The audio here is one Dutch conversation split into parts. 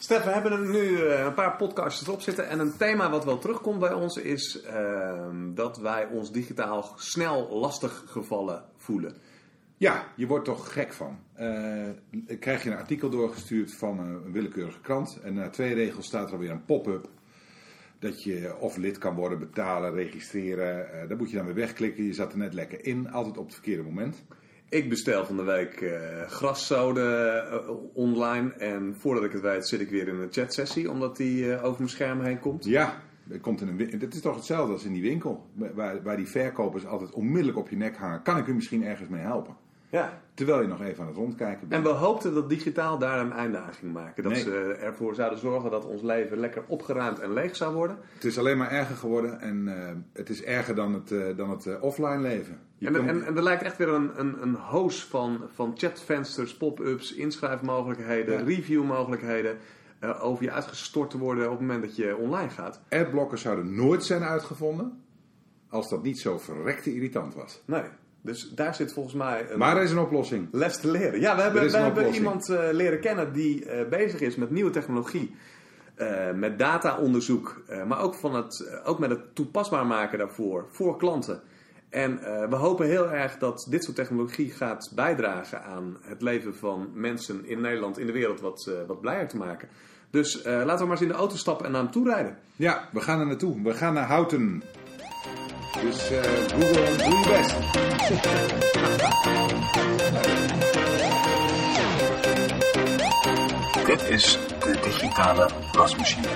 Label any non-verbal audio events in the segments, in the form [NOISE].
Stef, we hebben nu eh, een paar podcasts erop zitten. En een thema wat wel terugkomt bij ons is ehm, dat wij ons digitaal snel lastig gevallen voelen. Ja, je wordt toch gek van. Eh krijg je een artikel doorgestuurd van een willekeurige krant. En na twee regels staat er alweer een pop-up. Dat je of lid kan worden, betalen, registreren. Eh daar moet je dan weer wegklikken. Je zat er net lekker in. Altijd op het verkeerde moment. Ik bestel van de week eh graszoden eh, online. En voordat ik het weet zit ik weer in een chatsessie. Omdat die eh, over mijn scherm heen komt. Ja, er komt in een het is toch hetzelfde als in die winkel. Waar, waar die verkopers altijd onmiddellijk op je nek hangen. Kan ik u misschien ergens mee helpen? Ja. Terwijl je nog even aan het rondkijken En bent. we hoopten dat digitaal daar een einde aan ging maken. Dat Nee. ze ervoor zouden zorgen dat ons leven lekker opgeruimd en leeg zou worden. Het is alleen maar erger geworden. En eh, het is erger dan het, eh, dan het eh, offline leven. En, komt- en, en er lijkt echt weer een, een, een hoos van, van chatvensters, pop-ups, inschrijfmogelijkheden, Ja. reviewmogelijkheden. over je uitgestort te worden op het moment dat je online gaat. Adblockers zouden nooit zijn uitgevonden als dat niet zo verrekte irritant was. Nee. Dus daar zit volgens mij een Maar er is een oplossing. les te leren. Ja, we hebben, we hebben iemand eh, leren kennen die eh, bezig is met nieuwe technologie. eh, met dataonderzoek, maar ook, van het, ook met het toepasbaar maken daarvoor, voor klanten. En we hopen heel erg dat dit soort technologie gaat bijdragen aan het leven van mensen in Nederland, in de wereld, wat, wat blijer te maken. Dus laten we maar eens in de auto stappen en naar hem toe rijden. Ja, we gaan er naartoe. We gaan naar Houten. Dus eh, Google, doe je best. Dit is de digitale wasmachine.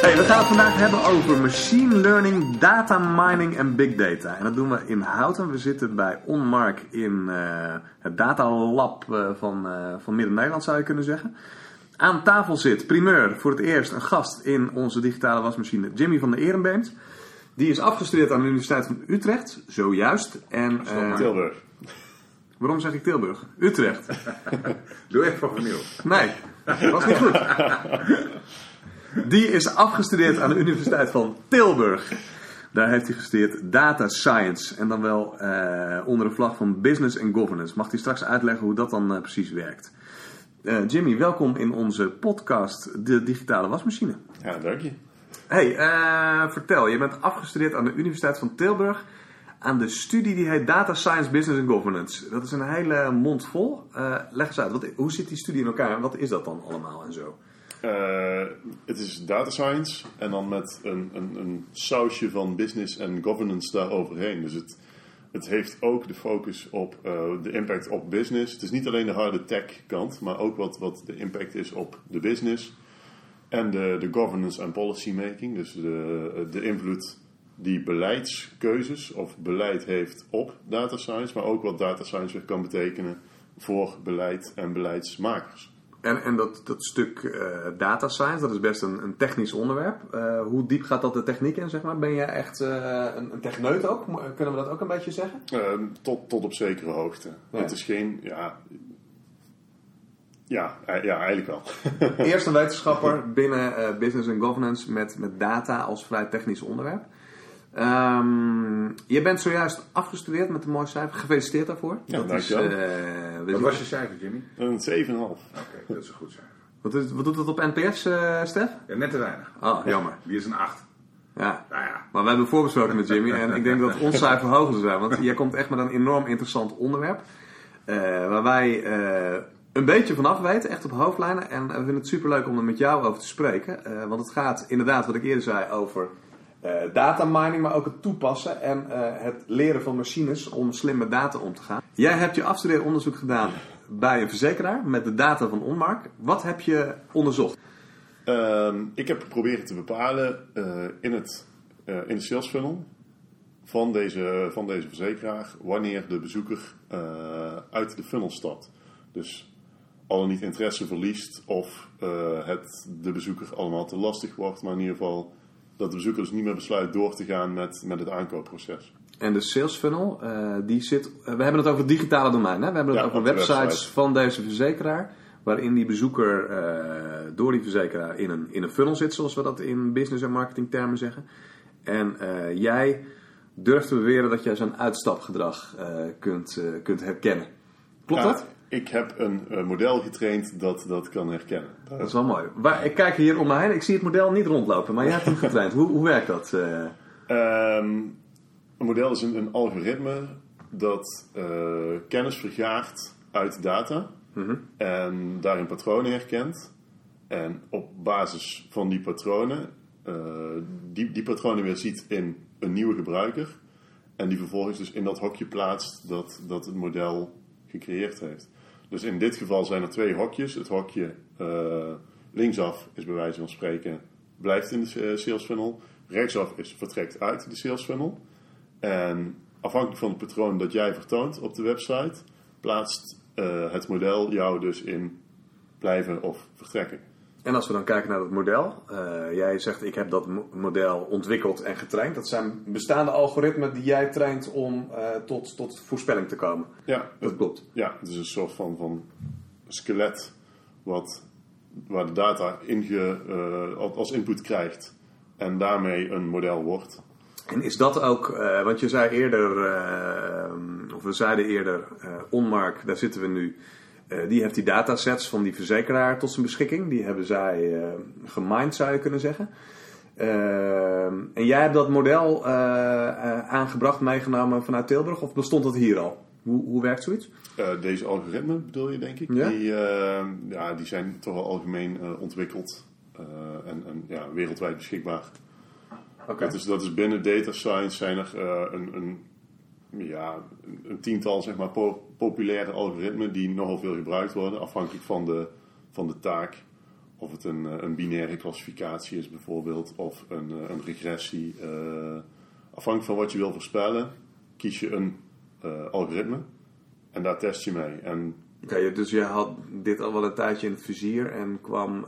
Hey, we gaan het vandaag hebben over machine learning, data mining en big data. En dat doen we in Houten. We zitten bij Onmark in eh, het datalab eh, van, eh, van Midden-Nederland, zou je kunnen zeggen. Aan tafel zit, primeur, voor het eerst een gast in onze digitale wasmachine, Jimmy van der Ehrenbeemt. Die is afgestudeerd aan de Universiteit van Utrecht, zojuist. En, eh, Tilburg. waarom zeg ik Tilburg? Utrecht. [LAUGHS] Doe even opnieuw. Nee, dat was niet goed. Die is afgestudeerd aan de Universiteit van Tilburg. Daar heeft hij gestudeerd Data Science. En dan wel eh, onder de vlag van Business and Governance. Mag hij straks uitleggen hoe dat dan eh, precies werkt. Eh, Jimmy, welkom in onze podcast De Digitale Wasmachine. Ja, dank je. Hey, eh, vertel, je bent afgestudeerd aan de Universiteit van Tilburg. Aan de studie die heet Data Science, Business and Governance. Dat is een hele mond vol. Eh, leg eens uit, wat, hoe zit die studie in elkaar en wat is dat dan allemaal en zo? Het is data science en dan met een, een, een sausje van business en governance daaroverheen. Dus het, het heeft ook de focus op eh, de impact op business. Het is niet alleen de harde tech kant, maar ook wat, wat de impact is op de business. En de, de governance en policy making. Dus de, de invloed die beleidskeuzes of beleid heeft op data science. Maar ook wat data science kan betekenen voor beleid en beleidsmakers. En, en dat, dat stuk eh, data science, dat is best een, een technisch onderwerp. Eh, hoe diep gaat dat de techniek in, zeg maar? Ben jij echt eh, een, een techneut ook? Kunnen we dat ook een beetje zeggen? Ehm, tot, tot op zekere hoogte. Ja. Het is geen, ja. Ja, ja eigenlijk wel. Eerst een [LAUGHS] wetenschapper binnen business and governance met, met data als vrij technisch onderwerp. Ehm, je bent zojuist afgestudeerd met een mooi cijfer. Gefeliciteerd daarvoor. Ja, dat is, dankjewel. eh, Wat was je cijfer, Jimmy? Een 7,5. Oké, dat is een goed cijfer. wat, is- wat doet dat op NPS, eh Stef? Ja, net te weinig. Oh, jammer. Die is een 8. Ja. Nou ja, Maar we hebben voorbesproken met Jimmy en ik denk dat ons [LAUGHS] cijfer hoger zou zijn. Want jij komt echt met een enorm interessant onderwerp. eh, waar wij eh, een beetje vanaf weten, echt op hoofdlijnen. En we vinden het superleuk om er met jou over te spreken. Eh, want het gaat inderdaad, wat ik eerder zei, over data mining, maar ook het toepassen en eh, het leren van machines om slim met data om te gaan. Jij hebt je afstudeeronderzoek gedaan bij een verzekeraar met de data van Onmark. Wat heb je onderzocht? Ehm, ik heb geprobeerd te bepalen eh, in, het, eh, in de sales funnel van deze, van deze verzekeraar wanneer de bezoeker eh, uit de funnel stapt. Dus al niet interesse verliest of eh, het de bezoeker allemaal te lastig wordt, maar in ieder geval dat de bezoeker dus niet meer besluit door te gaan met, met het aankoopproces. En de sales funnel, eh, die zit. eh, we hebben het over het digitale domein. Hè? We hebben het Ja, over websites website. van deze verzekeraar. Waarin die bezoeker eh, door die verzekeraar in een, in een funnel zit, zoals we dat in business en marketing termen zeggen. En jij durft te beweren dat jij zijn uitstapgedrag kunt, kunt herkennen. Klopt Ja, dat? Ik heb een eh, model getraind dat dat kan herkennen. Dat is wel mooi. Waar, ik kijk hier om me heen. Ik zie het model niet rondlopen, maar jij hebt hem [LAUGHS] getraind. Hoe, hoe werkt dat? eh? Ehm, een model is een, een algoritme dat eh, kennis vergaart uit data en daarin patronen herkent. En op basis van die patronen, die, die patronen weer ziet in een nieuwe gebruiker. En die vervolgens dus in dat hokje plaatst dat, dat het model gecreëerd heeft. Dus in dit geval zijn er twee hokjes. Het hokje eh, linksaf is bij wijze van spreken blijft in de eh, sales funnel. Rechtsaf is vertrekt uit de sales funnel. En afhankelijk van het patroon dat jij vertoont op de website, plaatst eh, het model jou dus in blijven of vertrekken. En als we dan kijken naar het model. eh, jij zegt ik heb dat mo- model ontwikkeld en getraind. Dat zijn bestaande algoritmen die jij traint om eh, tot, tot voorspelling te komen. Ja, Dat klopt. ja het is een soort van, van skelet wat, waar de data inge, eh, als input krijgt en daarmee een model wordt. En is dat ook, want je zei eerder, of we zeiden eerder, Onmark, daar zitten we nu. Eh, die heeft die datasets van die verzekeraar tot zijn beschikking. Die hebben zij eh gemined, zou je kunnen zeggen. Eh, en jij hebt dat model aangebracht, meegenomen vanuit Tilburg, of bestond dat hier al? Hoe, hoe werkt zoiets? Deze algoritmen bedoel je, denk ik. Ja. Die, ja, die zijn toch wel algemeen ontwikkeld en, en ja, wereldwijd beschikbaar. Oké. Dat, is, dat is binnen data science zijn er een, een, ja, een- tiental zeg maar, po- populaire algoritmen die nogal veel gebruikt worden, afhankelijk van de, van de taak. Of het een, een binaire klassificatie is bijvoorbeeld, of een, eh, een regressie. eh, afhankelijk van wat je wil voorspellen, kies je een eh, algoritme en daar test je mee. En Oké, dus je had dit al wel een tijdje in het vizier en kwam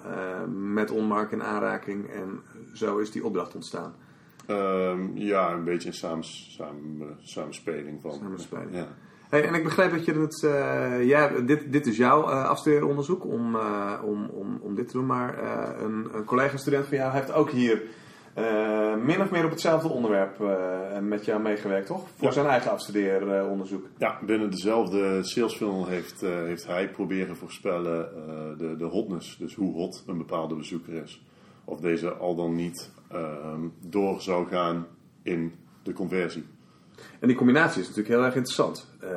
met Onmark in aanraking en zo is die opdracht ontstaan. Ehm, ja, een beetje een samen, samen, samenspeling van. Samenspeling. Ja. Hey, en ik begrijp dat je het. eh, dit, dit is jouw eh afstudeeronderzoek om, eh, om, om, om dit te doen. Maar een, een collega-student van jou heeft ook hier min of meer op hetzelfde onderwerp met jou meegewerkt, toch? Voor Ja. zijn eigen afstudeeronderzoek. Ja, binnen dezelfde sales funnel heeft, heeft hij proberen voorspellen de, de hotness. Dus hoe hot een bepaalde bezoeker is. Of deze al dan niet ehm, door zou gaan in de conversie. En die combinatie is natuurlijk heel erg interessant. Eh,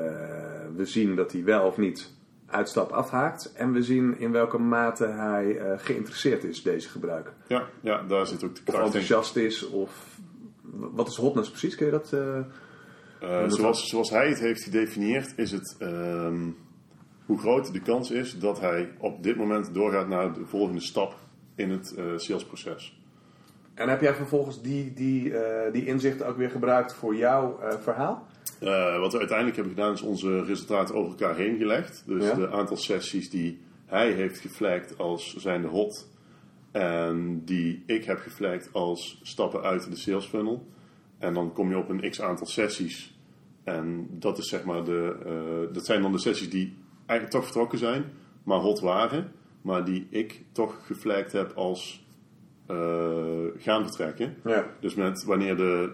we zien dat hij wel of niet uitstap afhaakt. En we zien in welke mate hij eh, geïnteresseerd is, deze gebruiker. Ja, ja daar zit ook de Of kracht in. enthousiast is, of... Wat is hotness precies? Kun je dat... Eh, zoals, zoals hij het heeft gedefinieerd, is het ehm, hoe groot de kans is dat hij op dit moment doorgaat naar de volgende stap in het eh, salesproces. En heb jij vervolgens die, die, eh, die inzichten ook weer gebruikt voor jouw eh, verhaal? Wat we uiteindelijk hebben gedaan is onze resultaten over elkaar heen gelegd. Dus Ja. de aantal sessies die hij heeft geflagd als zijnde hot. En die ik heb geflagd als stappen uit de sales funnel. En dan kom je op een x aantal sessies. En dat, is zeg maar de, dat zijn dan de sessies die eigenlijk toch vertrokken zijn, maar hot waren. Maar die ik toch geflagd heb als eh, gaan vertrekken. Ja. Dus met wanneer de,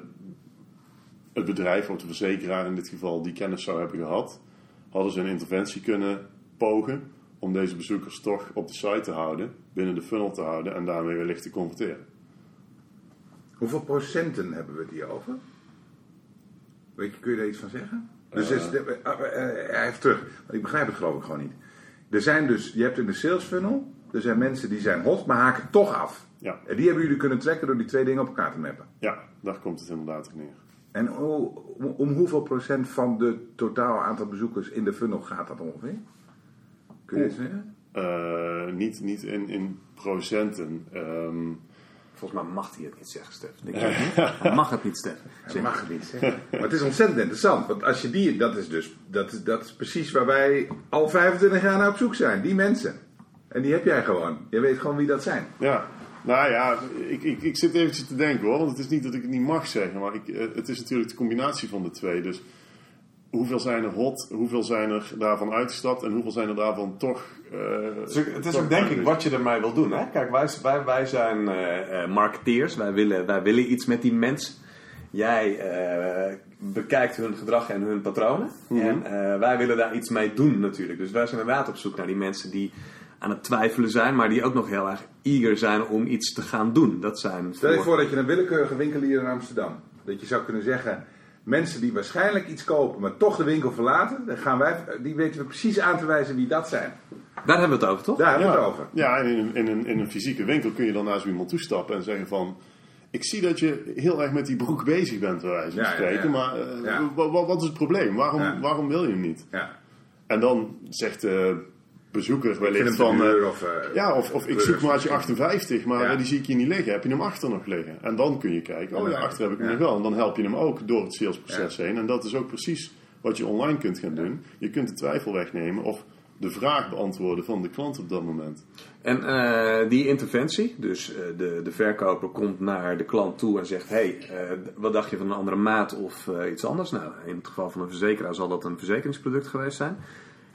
het bedrijf of de verzekeraar in dit geval die kennis zou hebben gehad, hadden ze een interventie kunnen pogen om deze bezoekers toch op de site te houden, binnen de funnel te houden en daarmee wellicht te converteren. Hoeveel procenten hebben we hier over? Weet je, kun je daar iets van zeggen? Dus is, de- eh, eh, hij heeft terug. Want ik begrijp het geloof ik gewoon niet. Er zijn dus, je hebt in de sales funnel, er zijn mensen die zijn hot, maar haken toch af. Ja, En die hebben jullie kunnen trekken door die twee dingen op elkaar te mappen. ja daar komt het inderdaad op neer. En om, om hoeveel procent van de totaal aantal bezoekers in de funnel gaat dat ongeveer? Kun je het zeggen? Eh, niet niet in, in procenten. Ehm, Volgens mij mag hij het niet zeggen, Stef. Denk je [LAUGHS] dat niet? Hij mag het niet, Stef. Dat mag het niet zeggen. Maar het is ontzettend interessant. Want als je die, dat is dus, dat, is- dat is precies waar wij al 25 jaar naar op zoek zijn. Die mensen. En die heb jij gewoon. Je weet gewoon wie dat zijn. Ja, nou ja, ik, ik, ik zit eventjes te denken hoor. Want het is niet dat ik het niet mag zeggen. Maar ik, eh, het is natuurlijk de combinatie van de twee. Dus hoeveel zijn er hot? Hoeveel zijn er daarvan uitgestapt? En hoeveel zijn er daarvan toch... eh, Het is ook, het is toch ook denk ik wat je ermee wil doen. Hè? Kijk, wij, wij, wij zijn eh, eh, marketeers. Wij willen, wij willen iets met die mens. Jij eh, bekijkt hun gedrag en hun patronen. Mhm. En eh, wij willen daar iets mee doen natuurlijk. Dus wij zijn inderdaad op zoek naar die mensen die aan het twijfelen zijn, maar die ook nog heel erg eager zijn om iets te gaan doen. Dat zijn Stel je voor- voor dat je een willekeurige winkelier in Amsterdam. Dat je zou kunnen zeggen, mensen die waarschijnlijk iets kopen, maar toch de winkel verlaten, dan gaan wij, die weten we precies aan te wijzen wie dat zijn. Daar hebben we het over, toch? Daar hebben we Ja, het over. ja en in, een- in, een, in een fysieke winkel kun je dan naar zo iemand toestappen en zeggen van... Ik zie dat je heel erg met die broek bezig bent, bij wijze van Ja, spreken. ja. Maar eh, wat is het probleem? Waarom, Ja. waarom wil je hem niet? Ja. En dan zegt de bezoeker Ik vind wellicht van... eh, of, eh, ja, of, of ik zoek maatje 58, maar Ja. die zie ik hier niet liggen. Heb je hem achter nog liggen? En dan kun je kijken, oh ja, achter heb ik hem nog wel. En dan help je hem ook door het salesproces heen. En dat is ook precies wat je online kunt gaan doen. Je kunt de twijfel wegnemen of de vraag beantwoorden van de klant op dat moment. En eh, die interventie, dus eh, de, de verkoper komt naar de klant toe en zegt: hey, eh, wat dacht je van een andere maat of eh, iets anders? Nou, in het geval van een verzekeraar zal dat een verzekeringsproduct geweest zijn.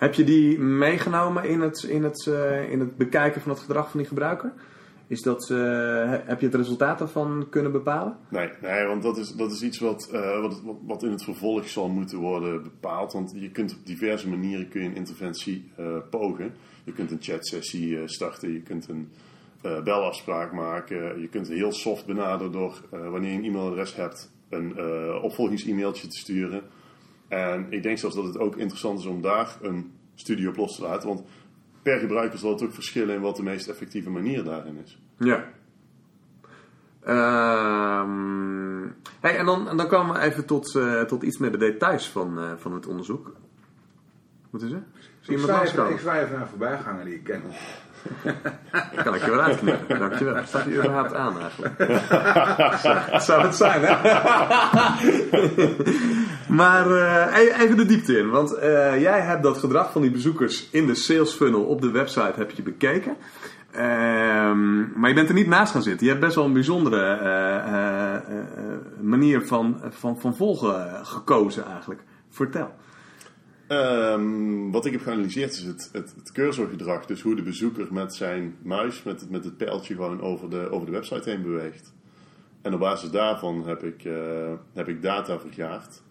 Heb je die meegenomen in het, in het, eh, in het bekijken van het gedrag van die gebruiker? Is dat, eh, he- heb je het resultaat daarvan kunnen bepalen? Nee, nee want dat is, dat is iets wat, eh, wat, wat- wat in het vervolg zal moeten worden bepaald. Want je kunt op diverse manieren kun je een interventie pogen. Je kunt een chatsessie starten, je kunt een belafspraak maken. Je kunt heel soft benaderen door, wanneer je een e-mailadres hebt, een opvolgings-e-mailtje te sturen. En ik denk zelfs dat het ook interessant is om daar een studie op los te laten. Want per gebruiker zal het ook verschillen in wat de meest effectieve manier daarin is. Ja. Ehm, hey, en dan, en dan komen we even tot, eh, tot iets meer de details van, eh, van het onderzoek. Wat is er? Zie Ik je zwaai even, ik naar voorbijganger die ik ken. [LAUGHS] Kan ik je wel uitknippen, dankjewel. Staat die überhaupt aan eigenlijk? [LAUGHS] zou, zou het zijn, hè? [LAUGHS] maar e- even de diepte in. Want eh, jij hebt dat gedrag van die bezoekers in de sales funnel op de website heb je bekeken. Ehm, maar je bent er niet naast gaan zitten. Je hebt best wel een bijzondere eh, manier van, van, van volgen gekozen eigenlijk. Vertel. Ehm, wat ik heb geanalyseerd is het, het, cursorgedrag. Dus hoe de bezoeker met zijn muis, met het, met het pijltje gewoon over de, over de website heen beweegt. En op basis daarvan heb ik, eh, heb ik data vergaard.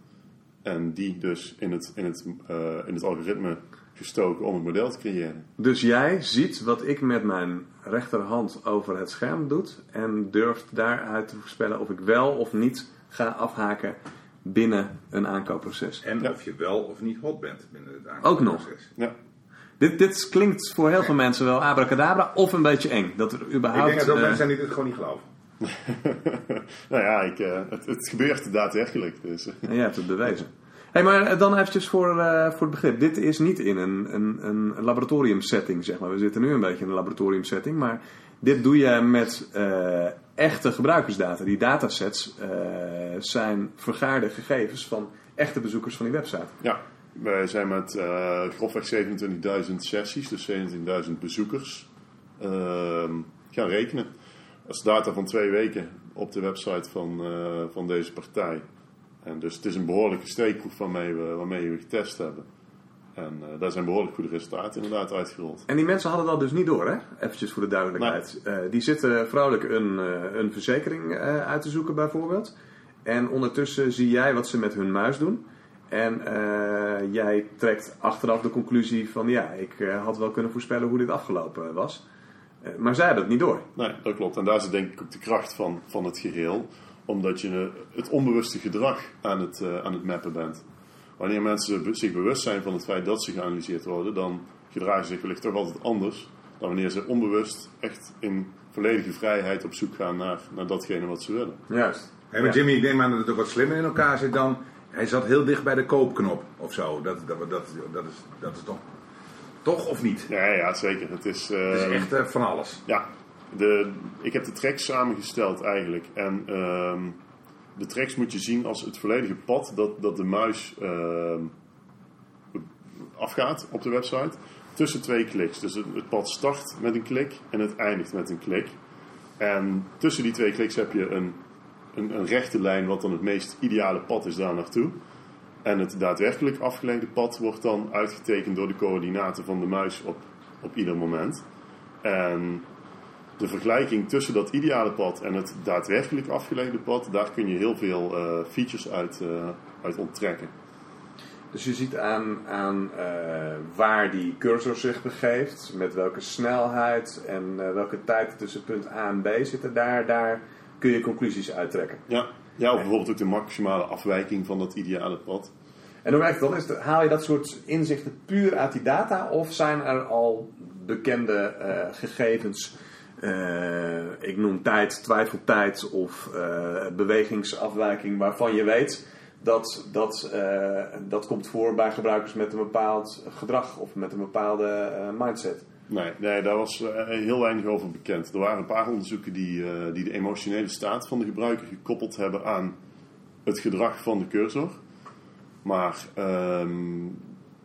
En die dus in het, in, het, eh, in het algoritme gestoken om het model te creëren. Dus jij ziet wat ik met mijn rechterhand over het scherm doe en durft daaruit te voorspellen of ik wel of niet ga afhaken binnen een aankoopproces. En Ja. of je wel of niet hot bent binnen het Ook nog. aankoopproces. Ja. Dit, dit klinkt voor heel veel mensen wel abracadabra of een beetje eng. Dat er Ik überhaupt... denk dat ook eh, mensen zijn die dit gewoon niet geloven. [LAUGHS] nou ja, ik, eh, het, het gebeurt daadwerkelijk. Dus. En jij hebt het bewezen. hey, maar eh, dan eventjes voor, eh, voor het begrip. Dit is niet in een, een, een laboratoriumsetting, zeg maar. We zitten nu een beetje in een laboratoriumsetting. Maar dit doe je met eh, echte gebruikersdata. Die datasets eh, zijn vergaarde gegevens van echte bezoekers van die website. Ja, wij zijn met eh, grofweg 27.000 sessies, dus 17.000 bezoekers, ehm, gaan rekenen. Dat is data van twee weken op de website van, van deze partij. En dus het is een behoorlijke steekproef waarmee we, waarmee we getest hebben. En eh, daar zijn behoorlijk goede resultaten inderdaad uitgerold. En die mensen hadden dat dus niet door, hè? Eventjes voor de duidelijkheid. Eh, die zitten vrolijk een, eh, een verzekering uit te zoeken, bijvoorbeeld. En ondertussen zie jij wat ze met hun muis doen. En jij trekt achteraf de conclusie van... ja, ik had wel kunnen voorspellen hoe dit afgelopen was. Maar zij hebben het niet door. Nee, dat klopt. En daar zit denk ik ook de kracht van, van het geheel. Omdat je het onbewuste gedrag aan het, aan het mappen bent. Wanneer mensen zich bewust zijn van het feit dat ze geanalyseerd worden, dan gedragen ze zich wellicht toch altijd anders dan wanneer ze onbewust echt in volledige vrijheid op zoek gaan naar, naar datgene wat ze willen. Juist. Hey, maar Jimmy, ik neem aan dat het ook wat slimmer in elkaar zit dan. Hij zat heel dicht bij de koopknop of zo. Dat, dat, dat, dat, is, dat is toch. Toch of niet? Ja, ja zeker. Het is, eh, Het is echt eh, van alles. Ja, de, ik heb de tracks samengesteld eigenlijk. En ehm, de tracks moet je zien als het volledige pad dat, dat de muis ehm, afgaat op de website. Tussen twee kliks. Dus het, het pad start met een klik en het eindigt met een klik. En tussen die twee kliks heb je een, een, een rechte lijn, wat dan het meest ideale pad is daar naartoe. En het daadwerkelijk afgelegde pad wordt dan uitgetekend door de coördinaten van de muis op, op ieder moment. En de vergelijking tussen dat ideale pad en het daadwerkelijk afgelegde pad, daar kun je heel veel eh, features uit, eh, uit onttrekken. Dus je ziet aan, aan eh, waar die cursor zich begeeft, met welke snelheid en welke tijd tussen punt A en B zitten, daar, daar kun je conclusies uittrekken. Ja, ja of bijvoorbeeld ook de maximale afwijking van dat ideale pad. En hoe werkt het dan? Is het- haal je dat soort inzichten puur uit die data of zijn er al bekende gegevens? Eh, ik noem tijd, twijfeltijd of eh, bewegingsafwijking waarvan je weet dat dat, eh, dat komt voor bij gebruikers met een bepaald gedrag of met een bepaalde mindset. Nee, nee, daar was heel weinig over bekend. Er waren een paar onderzoeken die, die de emotionele staat van de gebruiker gekoppeld hebben aan het gedrag van de cursor. Maar ehm,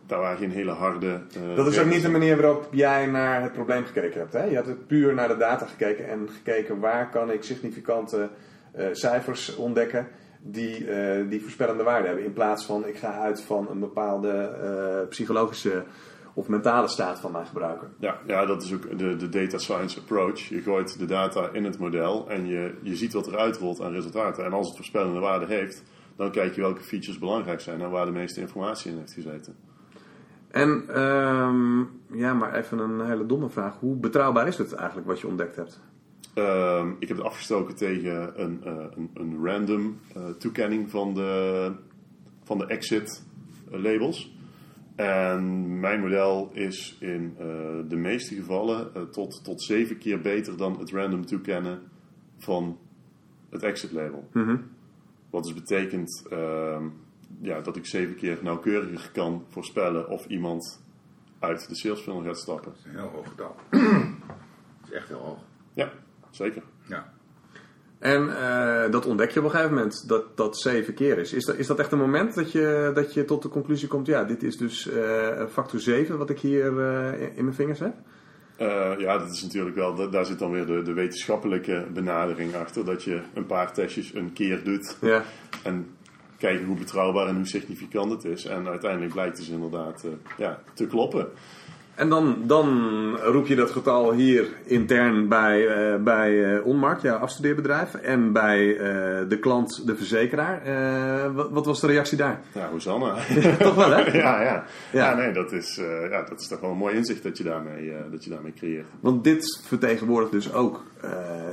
daar waren geen hele harde. eh, Dat is ook niet de manier waarop jij naar het probleem gekeken hebt. Hè? Je hebt het puur naar de data gekeken en gekeken waar kan ik significante eh, cijfers ontdekken die, eh, die voorspellende waarde hebben. In plaats van ik ga uit van een bepaalde psychologische of mentale staat van mijn gebruiker. Ja, ja, dat is ook de, de data science approach. Je gooit de data in het model en je, je ziet wat er uitrolt aan resultaten. En als het voorspellende waarde heeft, dan kijk je welke features belangrijk zijn en waar de meeste informatie in heeft gezeten. En ehm, ja, maar even een hele domme vraag. Hoe betrouwbaar is het eigenlijk wat je ontdekt hebt? Ehm, ik heb het afgestoken tegen een, eh, een, een random eh, toekenning van de, van de exit eh, labels. En mijn model is in de meeste gevallen tot, tot zeven keer beter dan het random toekennen van het exit label. Wat dus betekent ehm, ja, dat ik zeven keer nauwkeuriger kan voorspellen of iemand uit de sales funnel gaat stappen. Dat is een heel hoog getal. [CLEARS THROAT] Dat is echt heel hoog. Ja, zeker. Ja. En eh, dat ontdek je op een gegeven moment, dat dat zeven keer is. Is dat, is dat echt een moment dat je, dat je tot de conclusie komt, ja, dit is dus eh, factor 7 wat ik hier eh, in mijn vingers heb? Ja, dat is natuurlijk wel, da- daar zit dan weer de, de wetenschappelijke benadering achter. Dat je een paar testjes een keer doet Ja. en kijken hoe betrouwbaar en hoe significant het is. En uiteindelijk blijkt dus inderdaad eh, ja, te kloppen. En dan, dan roep je dat getal hier intern bij, eh, bij eh, Onmark, jouw afstudeerbedrijf, en bij eh, de klant, de verzekeraar. Wat, wat was de reactie daar? Ja, Hosanna. [LAUGHS] Toch wel, hè? ja, ja. Ja. ja, nee, dat is, ja, dat is toch wel een mooi inzicht dat je daarmee, dat je daarmee creëert. Want dit vertegenwoordigt dus ook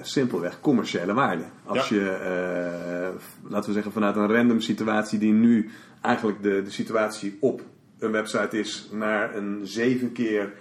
simpelweg commerciële waarde. Als Ja. je, laten we zeggen, vanuit een random situatie die nu eigenlijk de, de situatie op een website is, naar een zeven keer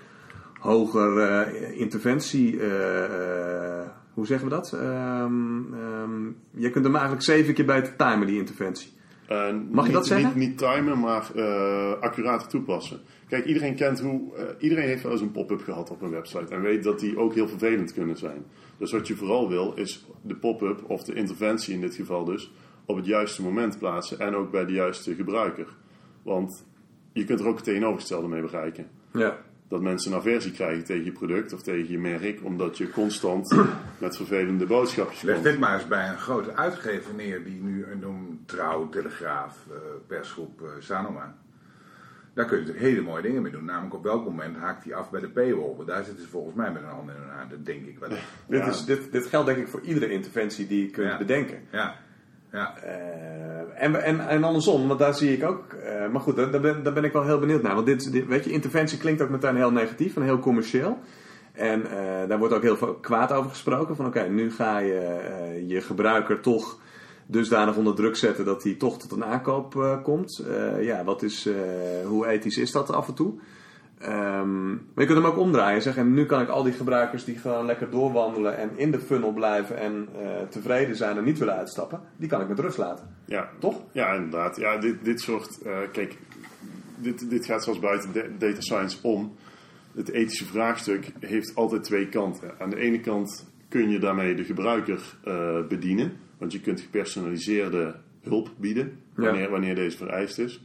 hoger eh, interventie. eh, eh, hoe zeggen we dat? Ehm, ehm, je kunt hem eigenlijk zeven keer beter timen, die interventie. Mag je niet, dat zeggen? Niet, niet timen, maar eh accurater toepassen. Kijk, iedereen kent hoe. iedereen heeft wel eens een pop-up gehad op een website en weet dat die ook heel vervelend kunnen zijn. Dus wat je vooral wil, is de pop-up of de interventie in dit geval dus op het juiste moment plaatsen en ook bij de juiste gebruiker. Want je kunt er ook het tegenovergestelde mee bereiken. Ja. Dat mensen een aversie krijgen tegen je product of tegen je merk, omdat je constant [CLEARS THROAT] met vervelende boodschapjes Leg komt. dit maar eens bij een grote uitgever neer die nu een noem Trouw, Telegraaf, eh, persgroep eh, Sanoma. Daar kun je natuurlijk hele mooie dingen mee doen. Namelijk op welk moment haakt hij af bij de paywall. Want daar zitten ze volgens mij met een hand in hun haar. Dat denk ik wel. [LAUGHS] Dit, is, dit, dit geldt denk ik voor iedere interventie die je kunt Ja. bedenken. Ja, ja. Eh, en, en, en andersom, want daar zie ik ook. eh, maar goed, daar, daar ben, daar ben ik wel heel benieuwd naar. Want dit, weet je, interventie klinkt ook meteen heel negatief en heel commercieel. En eh, daar wordt ook heel veel kwaad over gesproken. Van oké, nu ga je je gebruiker toch dusdanig onder druk zetten dat hij toch tot een aankoop komt. Ja, wat is, hoe ethisch is dat af en toe? Ehm, maar je kunt hem ook omdraaien en zeggen, en nu kan ik al die gebruikers die gewoon lekker doorwandelen en in de funnel blijven en eh, tevreden zijn en niet willen uitstappen, die kan ik met rust laten. Ja, Toch? Ja, inderdaad. Ja, dit, dit soort. eh, kijk, dit, dit gaat zoals buiten data science om. Het ethische vraagstuk heeft altijd twee kanten. Aan de ene kant kun je daarmee de gebruiker eh, bedienen, want je kunt gepersonaliseerde hulp bieden wanneer, Ja. wanneer deze vereist is.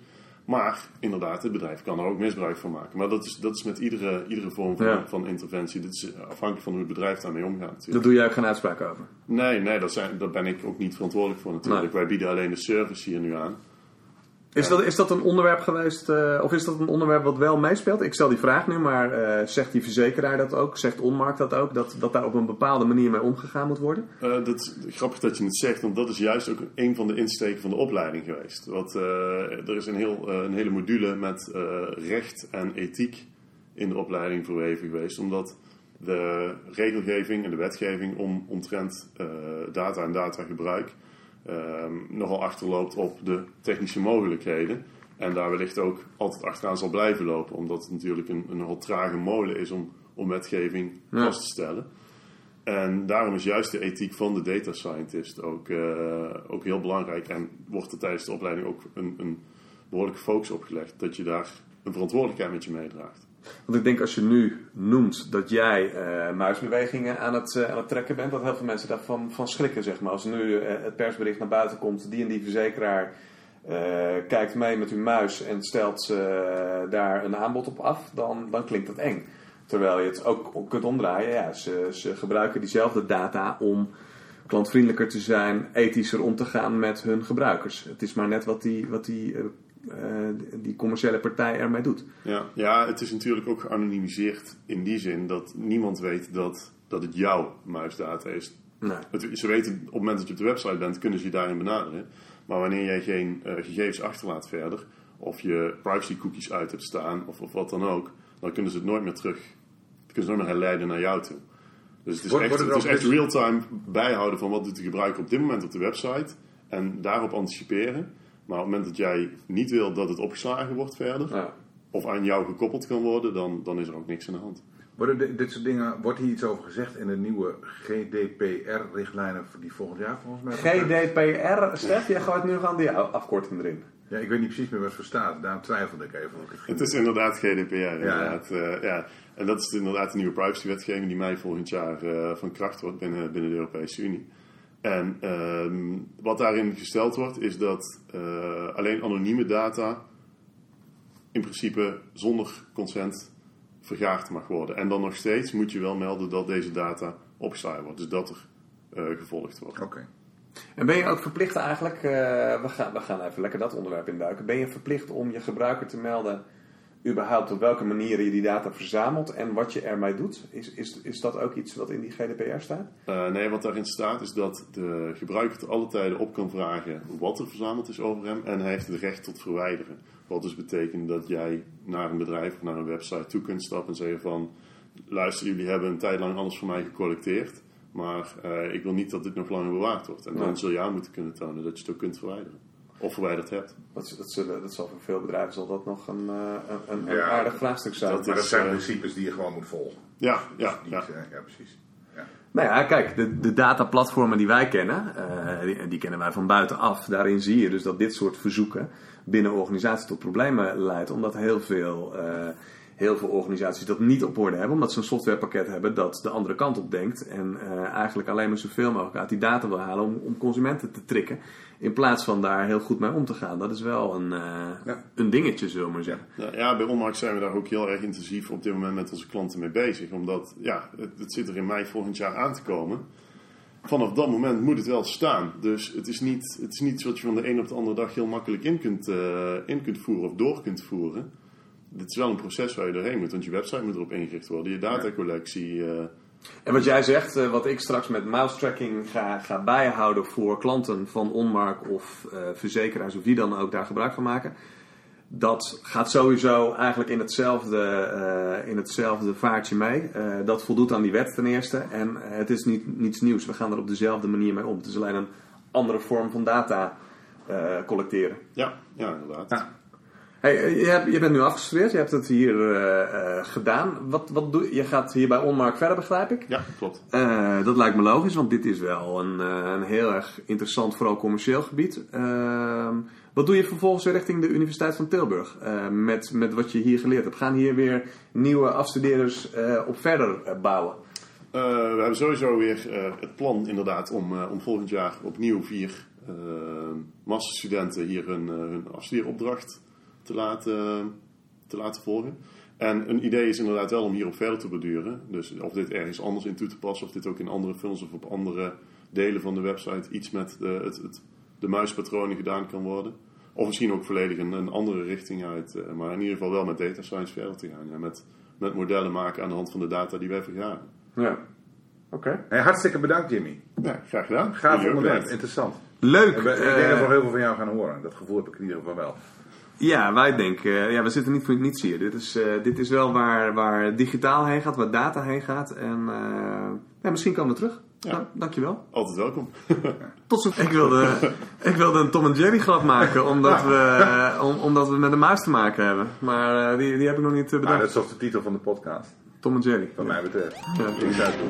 Maar inderdaad, het bedrijf kan er ook misbruik van maken. Maar dat is, dat is met iedere, iedere vorm van, Ja. van interventie. Dit is afhankelijk van hoe het bedrijf daarmee omgaat. Natuurlijk. Daar doe jij ook geen uitspraak over. Nee, nee dat zijn, daar ben ik ook niet verantwoordelijk voor natuurlijk. Nee. Wij bieden alleen de service hier nu aan. Is dat, is dat een onderwerp geweest, eh, of is dat een onderwerp wat wel meespeelt? Ik stel die vraag nu, maar eh, zegt die verzekeraar dat ook? Zegt Onmark dat ook? Dat, dat daar op een bepaalde manier mee omgegaan moet worden? Eh, dat is grappig dat je het zegt, want dat is juist ook een van de insteken van de opleiding geweest. Want, er is een, heel, een hele module met recht en ethiek in de opleiding verweven geweest, omdat de regelgeving en de wetgeving om, omtrent data en datagebruik ehm, nogal achterloopt op de technische mogelijkheden. En daar wellicht ook altijd achteraan zal blijven lopen, omdat het natuurlijk een, een nogal trage molen is om, om wetgeving Ja. vast te stellen. En daarom is juist de ethiek van de data scientist ook, eh, ook heel belangrijk. En wordt er tijdens de opleiding ook een, een behoorlijke focus op gelegd. Dat je daar een verantwoordelijkheid met je meedraagt. Want ik denk als je nu noemt dat jij eh, muisbewegingen aan het, eh, aan het trekken bent, dat heel veel mensen daarvan van schrikken. Zeg maar. Als nu eh, het persbericht naar buiten komt, die en die verzekeraar kijkt mee met uw muis en stelt daar een aanbod op af, dan, dan klinkt dat eng. Terwijl je het ook kunt omdraaien. Ja, ze, ze gebruiken diezelfde data om klantvriendelijker te zijn, ethischer om te gaan met hun gebruikers. Het is maar net wat die, wat die, die commerciële partij ermee doet. Ja, ja, het is natuurlijk ook geanonimiseerd in die zin dat niemand weet dat, dat het jouw muisdata is. Nee. Het- Ze weten op het moment dat je op de website bent, kunnen ze je daarin benaderen. Maar wanneer jij geen eh, gegevens achterlaat verder, of je privacy cookies uit hebt staan, of, of wat dan ook, dan kunnen ze het nooit meer terug, kunnen ze nooit meer herleiden naar jou toe. Dus het is echt, het is echt real-time bijhouden van wat doet de gebruiker op dit moment op de website en daarop anticiperen. Maar op het moment dat jij niet wil dat het opgeslagen wordt verder, Ja. of aan jou gekoppeld kan worden, dan, dan is er ook niks aan de hand. Worden de- dit soort dingen, wordt hier iets over gezegd in de nieuwe GDPR-richtlijnen die volgend jaar volgens mij... GDPR, Stef, jij gooit nu gewoon die afkorting erin. Ja, ik weet niet precies meer wat het voor staat. Daarom twijfelde ik even. ik het is inderdaad GDPR, inderdaad. Ja. ja. En dat is inderdaad de nieuwe privacywetgeving die mei volgend jaar eh, van kracht wordt binnen, binnen de Europese Unie. En ehm, wat daarin gesteld wordt, is dat eh, alleen anonieme data in principe zonder consent vergaard mag worden. En dan nog steeds moet je wel melden dat deze data opgeslagen wordt. Dus dat er eh, gevolgd wordt. Oké. En ben je ook verplicht eigenlijk, eh, we, gaan, we gaan even lekker dat onderwerp induiken. Ben je verplicht om je gebruiker te melden, überhaupt op welke manieren je die data verzamelt en wat je ermee doet? Is, is, is dat ook iets wat in die GDPR staat? Eh, nee, wat daarin staat is dat de gebruiker te alle tijden op kan vragen wat er verzameld is over hem. En hij heeft het recht tot verwijderen. Wat dus betekent dat jij naar een bedrijf of naar een website toe kunt stappen en zeggen van... Luister, jullie hebben een tijd lang alles voor mij gecollecteerd. Maar eh, ik wil niet dat dit nog langer bewaard wordt. En dan zul je aan moeten kunnen tonen dat je het ook kunt verwijderen. Of verwijderd hebt. Dat, dat, zullen, dat zal voor veel bedrijven zal dat nog een, eh, een, een, een Ja, aardig vraagstuk zijn. dat Maar dat is, zijn eh, principes die je gewoon moet volgen. Ja, ja, Niet, ja. eh, ja precies. Ja. Nou ja, kijk, de, de dataplatformen die wij kennen, eh, die, die kennen wij van buitenaf. Daarin zie je dus dat dit soort verzoeken binnen organisaties tot problemen leidt. Omdat heel veel, eh, heel veel organisaties dat niet op orde hebben. Omdat ze een softwarepakket hebben dat de andere kant op denkt. En eh, eigenlijk alleen maar zoveel mogelijk uit die data wil halen om, om consumenten te trikken. In plaats van daar heel goed mee om te gaan. Dat is wel een, eh, Ja. een dingetje, zullen we maar zeggen. Nou ja, bij Onmark zijn we daar ook heel erg intensief op dit moment met onze klanten mee bezig. Omdat ja, het, het zit er in mei volgend jaar aan te komen. Vanaf dat moment moet het wel staan. Dus het is niet, het is niet iets wat je van de een op de andere dag heel makkelijk in kunt, eh, in kunt voeren of door kunt voeren. Dit is wel een proces waar je doorheen moet, want je website moet erop ingericht worden, je datacollectie. eh, En wat jij zegt, eh, wat ik straks met mouse tracking ga, ga bijhouden voor klanten van Onmark of eh, verzekeraars of wie dan ook daar gebruik van maken. Dat gaat sowieso eigenlijk in hetzelfde, in hetzelfde vaartje mee. Dat voldoet aan die wet ten eerste. En het is niet, niets nieuws. We gaan er op dezelfde manier mee om. Het is alleen een andere vorm van data collecteren. ja, ja, inderdaad. Ja. Hey, eh, je, bent nu afgestudeerd. Je hebt het hier eh, eh, gedaan. Wat, wat doe, je gaat hier bij Onmark verder, begrijp ik? Ja, klopt. Dat lijkt me logisch, want dit is wel een, een heel erg interessant, vooral commercieel gebied. Ehm, wat doe je vervolgens weer richting de Universiteit van Tilburg met, met wat je hier geleerd hebt? Gaan hier weer nieuwe afstudeerders op verder bouwen? We hebben sowieso weer het plan inderdaad om, om volgend jaar opnieuw vier masterstudenten hier hun, hun afstudeeropdracht te laten, te laten volgen. En een idee is inderdaad wel om hierop verder te borduren. Dus of dit ergens anders in toe te passen, of dit ook in andere funnels of op andere delen van de website iets met de, het, het, de muispatronen gedaan kan worden. Of misschien ook volledig een, een andere richting uit. eh, maar in ieder geval wel met data science verder te gaan. Ja, met, met modellen maken aan de hand van de data die wij vergaren. Ja. Oké. Hey, hartstikke bedankt, Jimmy. Ja, graag gedaan. Gaaf ook onderwerp, interessant. Leuk. Ik, ben- ik eh, denk dat we nog heel veel van jou gaan horen. Dat gevoel heb ik in ieder geval wel. Ja, wij denken, eh, ja, we zitten niet voor niets hier. Dit is, eh, dit is wel waar, waar digitaal heen gaat, waar data heen gaat. En eh, ja, misschien komen we terug. Ja. Nou, dankjewel. Altijd welkom. [LAUGHS] Tot zo. Ik wilde, ik wilde een Tom en Jerry grap maken, omdat, we, omdat we met een muis te maken hebben. Maar die, die heb ik nog niet bedacht. Ah, dat is toch de titel van de podcast? Tom en Jerry. Wat mij betreft. Ik zou het doen.